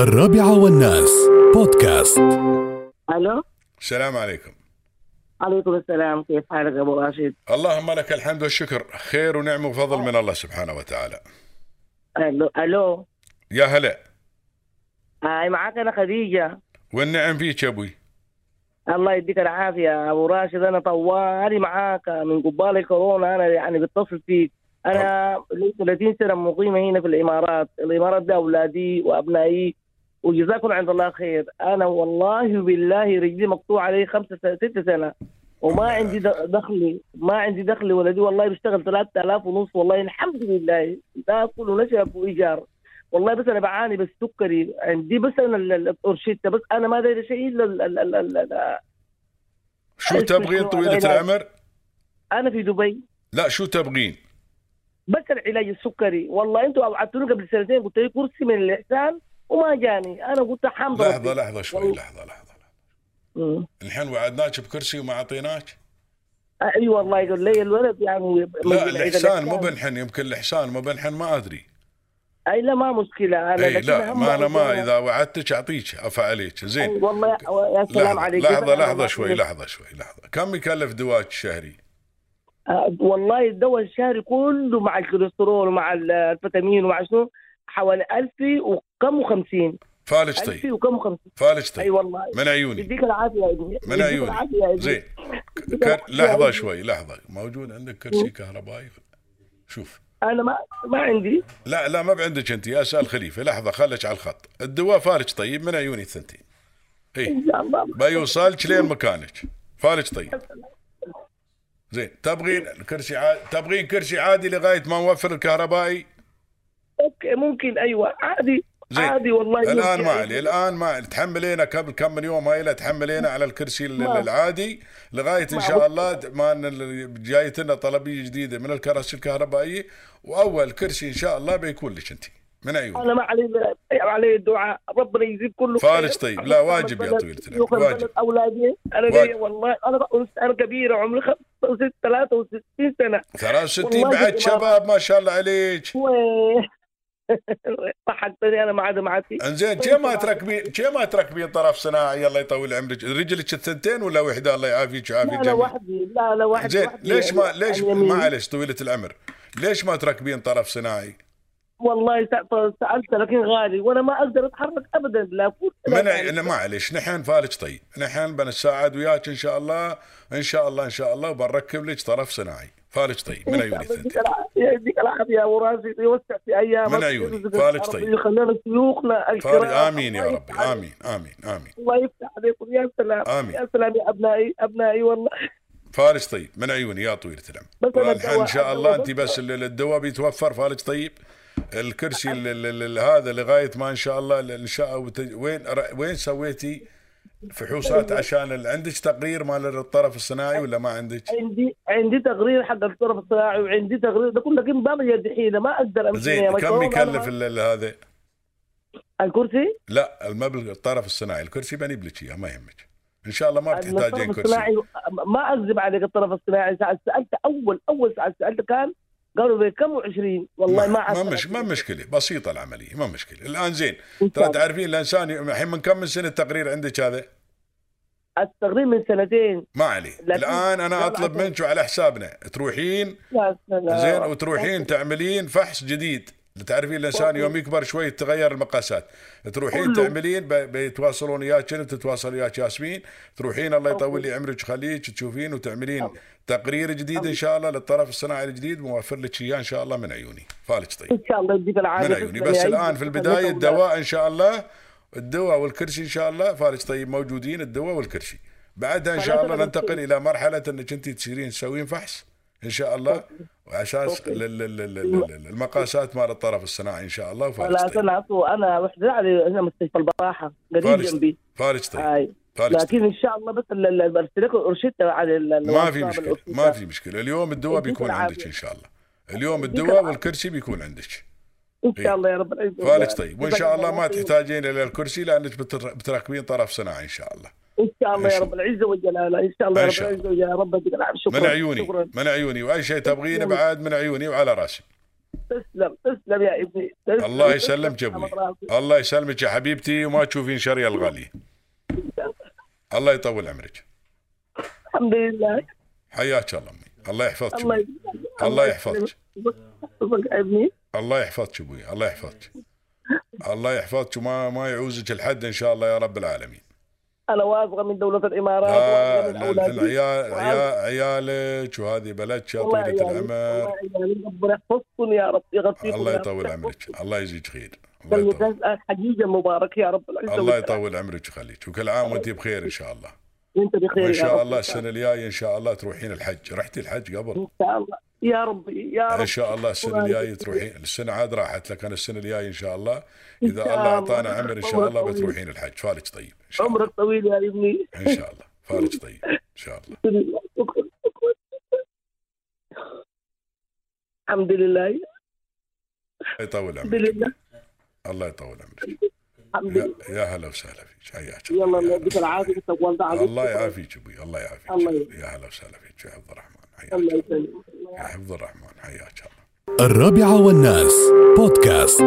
الرابعة والناس. بودكاست. ألو؟ السلام عليكم. عليكم السلام كيف حالك يا أبو راشد؟ اللهم لك الحمد والشكر. خير ونعم وفضل من الله سبحانه وتعالى. ألو ألو؟ يا هلا. هاي معك أنا خديجة. والنعم فيك يا أبوي؟ الله يديك العافية. يا أبو راشد أنا طوالي معاك. من قبال كورونا أنا يعني بتصل فيك. أنا لي 30 سنة مقيمة هنا في الإمارات، الإمارات ده اولادي وأبنائي. وجزاكم عند الله خير، أنا والله بالله رجلي مقطوعة لي خمسة سنة ست سنة. وما عندي دخلي ما عندي دخلي ولدي والله بيشتغل 3000 ونص والله الحمد لله. باكل ونشرب وايجار والله بس أنا بعاني بس سكري عندي بس أنا ال- ال- الأورشيتا بس أنا ما داري شيء الا ال- ال- ال- ال- ال- شو تبغين طويلة العلاج. العمر؟ أنا في دبي. لا شو تبغين؟ بس العلاج السكري. والله أنتوا ابعتوني قبل سنتين قلت لي كرسي من الإحسان وما جاني. أنا قلت حمد لحظة ربي. لحظة شوي والله. لحظة لحظة. مم. الحين وعدناك بكرسي وما أعطيناك؟ أي والله يقول لي الولد يعني لا الإحسان مو بنحن يمكن الإحسان مو بنحن ما أدري. أي لا ما مشكلة. أنا لكن لا ما أنا ما إذا وعدتك أعطيك عفا عليك. أي زين والله يا- سلام لحظة عليك لحظة ما- شوي لحظة شوي لحظة. كم يكلف دواك الشهري؟ آه، والله الدواء الشهري كله مع الكوليسترول ومع الفيتامين ومع شنو؟ حوالي 1000 وكم و50 فالج 1000 طيب. وكم و50 فالج أي طيب والله. من عيوني. يديك العافية يا ابني من عيوني. يا. زين. يديك ك- العافية يا لحظة ابني. شوي لحظة. موجود عندك كرسي كهربائي؟ شوف. أنا ما ما عندي. لا لا ما بعندك أنت. اسال خليفة. لحظة خليك على الخط. الدواء فالج طيب من عيوني الثنتين اي إن شاء الله. بيوصلك لين مكانك. فالج طيب. زين. تبغين كرسي عادي تبغين كرسي عادي لغاية ما نوفر الكهربائي؟ أوكي ممكن أيوه عادي زين. عادي والله الآن ممكن. ما علي الآن ما علي تحملينا قبل كم من يوم هاي تحملينا على الكرسي ال- ما- العادي لغاية إن شاء الله ما جايتنا طلبية جديدة من الكراسي الكهربائية وأول كرسي إن شاء الله بيكون لك أنت من عيوني أنا ما علي علي الدعاء ربنا يجيب كله فارج خير. طيب. لا، واجب يا طويلة العمر. واجب. أولادي أنا واجب. والله أنا أنا كبيرة عمري 65 63 سنة 63 والله بعد. شباب ما شاء الله عليك ضحكتني أنا ما عاد معتي. إنزين شي ما تركبين شي ما تركبين طرف صناعي الله يطول عمرك. رجلك الثنتين ولا وحدة؟ الله يعافيك ويعافي لا لا وحدي. لا لا وحدي زين ليش ما يعني ليش. معلش طويلة العمر؟ ليش ما تركبين طرف صناعي؟ والله سألت لكن غالي. وأنا ما أقدر أتحرك ابدا لا فوت من. معلش نحن فالج طيب. نحن بنساعد وياك إن شاء الله إن شاء الله إن شاء الله وبنركب لك طرف صناعي. فالج طيب من عيوني يديك العافية يا أبو راشد يوسع في أيامك من عيوني. فالج طيب. يخلينا شيوخنا فارج الكرام. آمين يا ربي. آمين آمين آمين الله يفتح عليكم يا سلام آمين. يا سلام يا أبنائي أبنائي والله فالج طيب من عيوني يا طويلة العمر والحين إن شاء الله أنت بس ال- الدواء بيتوفر فالج طيب الكرسي ال- ال- ال- هذا لغاية ما إن شاء الله إن شاء وين وين سويتي فحوصات عشان ال- عندك تقرير مال الطرف الصناعي ولا ما عندك؟ عندي عندي تقرير حق الطرف الصناعي وعندي تقرير لكن ما بيد حيله ما أقدر أمشي زين كم. يكلف هذا؟ الكرسي لا المبلغ الطرف الصناعي الكرسي بنجيب لك اياه ما يهمك إن شاء الله ما بتحتاجين كرسي الصناعي ما اكذب عليك الطرف الصناعي سألت أول أول سألت كان قالوا بكم و20 والله ما ما عاد مش ما مشكلة بسيطة العملية ما مشكلة. الآن زين ترى. تعرفين الإنسان الحين من كم من سنة التقرير عندك هذا؟ التقرير من سنتين. ما عليه. الآن أنا أطلب. منك وعلى حسابنا تروحين زين وتروحين تعملين فحص جديد. تعرفين الإنسان يوم يكبر شوي تغير المقاسات. تروحين. تعملين بيتواصلون وياك انت تتواصل وياك ياسمين. تروحين الله يطول لي عمرك خليك تشوفين وتعملين تقرير جديد إن شاء الله للطرف الصناعي الجديد موفر لك اياه إن شاء الله من عيوني. فالك طيب إن شاء الله العافية. من عيوني. بس الآن. في البداية الدواء إن شاء الله الدواء والكرسي إن شاء الله فارج طيب موجودين الدواء والكرسي. بعدها إن شاء الله ننتقل. إلى مرحلة إنك أنت تصيرين تسوين فحص. إن شاء الله. لل- المقاسات مال الطرف الصناعي إن شاء الله. وفارج لا طيب. أنا وحدة علي هنا مستشفى البطاحه قريب جنبي. طيب. هاي. فارج طيب. لكن إن شاء الله بس لكم ارشدته على ما في مشكلة. ما في مشكلة. اليوم الدواء بيكون. عندك إن شاء الله. اليوم الدواء. والكرسي بيكون عندك. إن شاء الله يا رب. العزه فارج طيب. وإن شاء الله ما تحتاجين إلى الكرسي لأنك بتر- بتركبين طرف صناعي إن شاء الله. إن شاء الله يا رب العزة والجلال إن شاء الله يا رب العزة يا رب يديك العافية. شكرا. من عيوني شكرا. من عيوني. وأي شيء تبغينه بعد من عيوني وعلى راسي. تسلم. تسلم يا ابني. تسلم. الله يسلمك يا أبوي. الله يسلمك يا حبيبتي وما تشوفين شر يا الغالي. الله يطول عمرك. الحمد لله. حياك الله أمي. الله يحفظك الله. الله يحفظك. ابني. الله يحفظك أبوي. الله يحفظك. الله يحفظك وما ما يعوزك الحد إن شاء الله يا رب العالمين. أنا واثقه من دولة الإمارات اولادي العيال عيال عيالك وهذه بلدك يا طويلة عيالي العمر. عيالي ربنا يحفظكم يا رب يغطيكم الله. يطول عمرك الله يجزيك خير حقيقة مبارك يا رب العزة الله. يطول عمرك ويخليك وكل عام وأنت بخير إن شاء الله. وأنت بخير وإن شاء. الله السنة الجاية إن شاء الله تروحين الحج. رحتي الحج قبل؟ إن شاء الله. يا ربي يا رب ان شاء الله السنة الجاية تروحين. السنة عاد راحت لك أنا السنة الجاية إن شاء الله. إذا شاء الله أعطانا. عمر إن شاء الله. بتروحين الحج. فارج طيب إن شاء الله. عمرك طويل يا ابني. إن شاء الله. فارج طيب إن شاء الله. الحمد لله. الله يطول عمرك. لله. الله يطول عمرك. يا, هلا وسهلا فيك. حياك الله. هلا العافية. الله يعافيك أبوي الله يعافيك. يا هلا وسهلا فيك. يا حفظ الرحمن. حياك الله يا حفظ الرحمن حياك الله. الرابعة والناس بودكاست.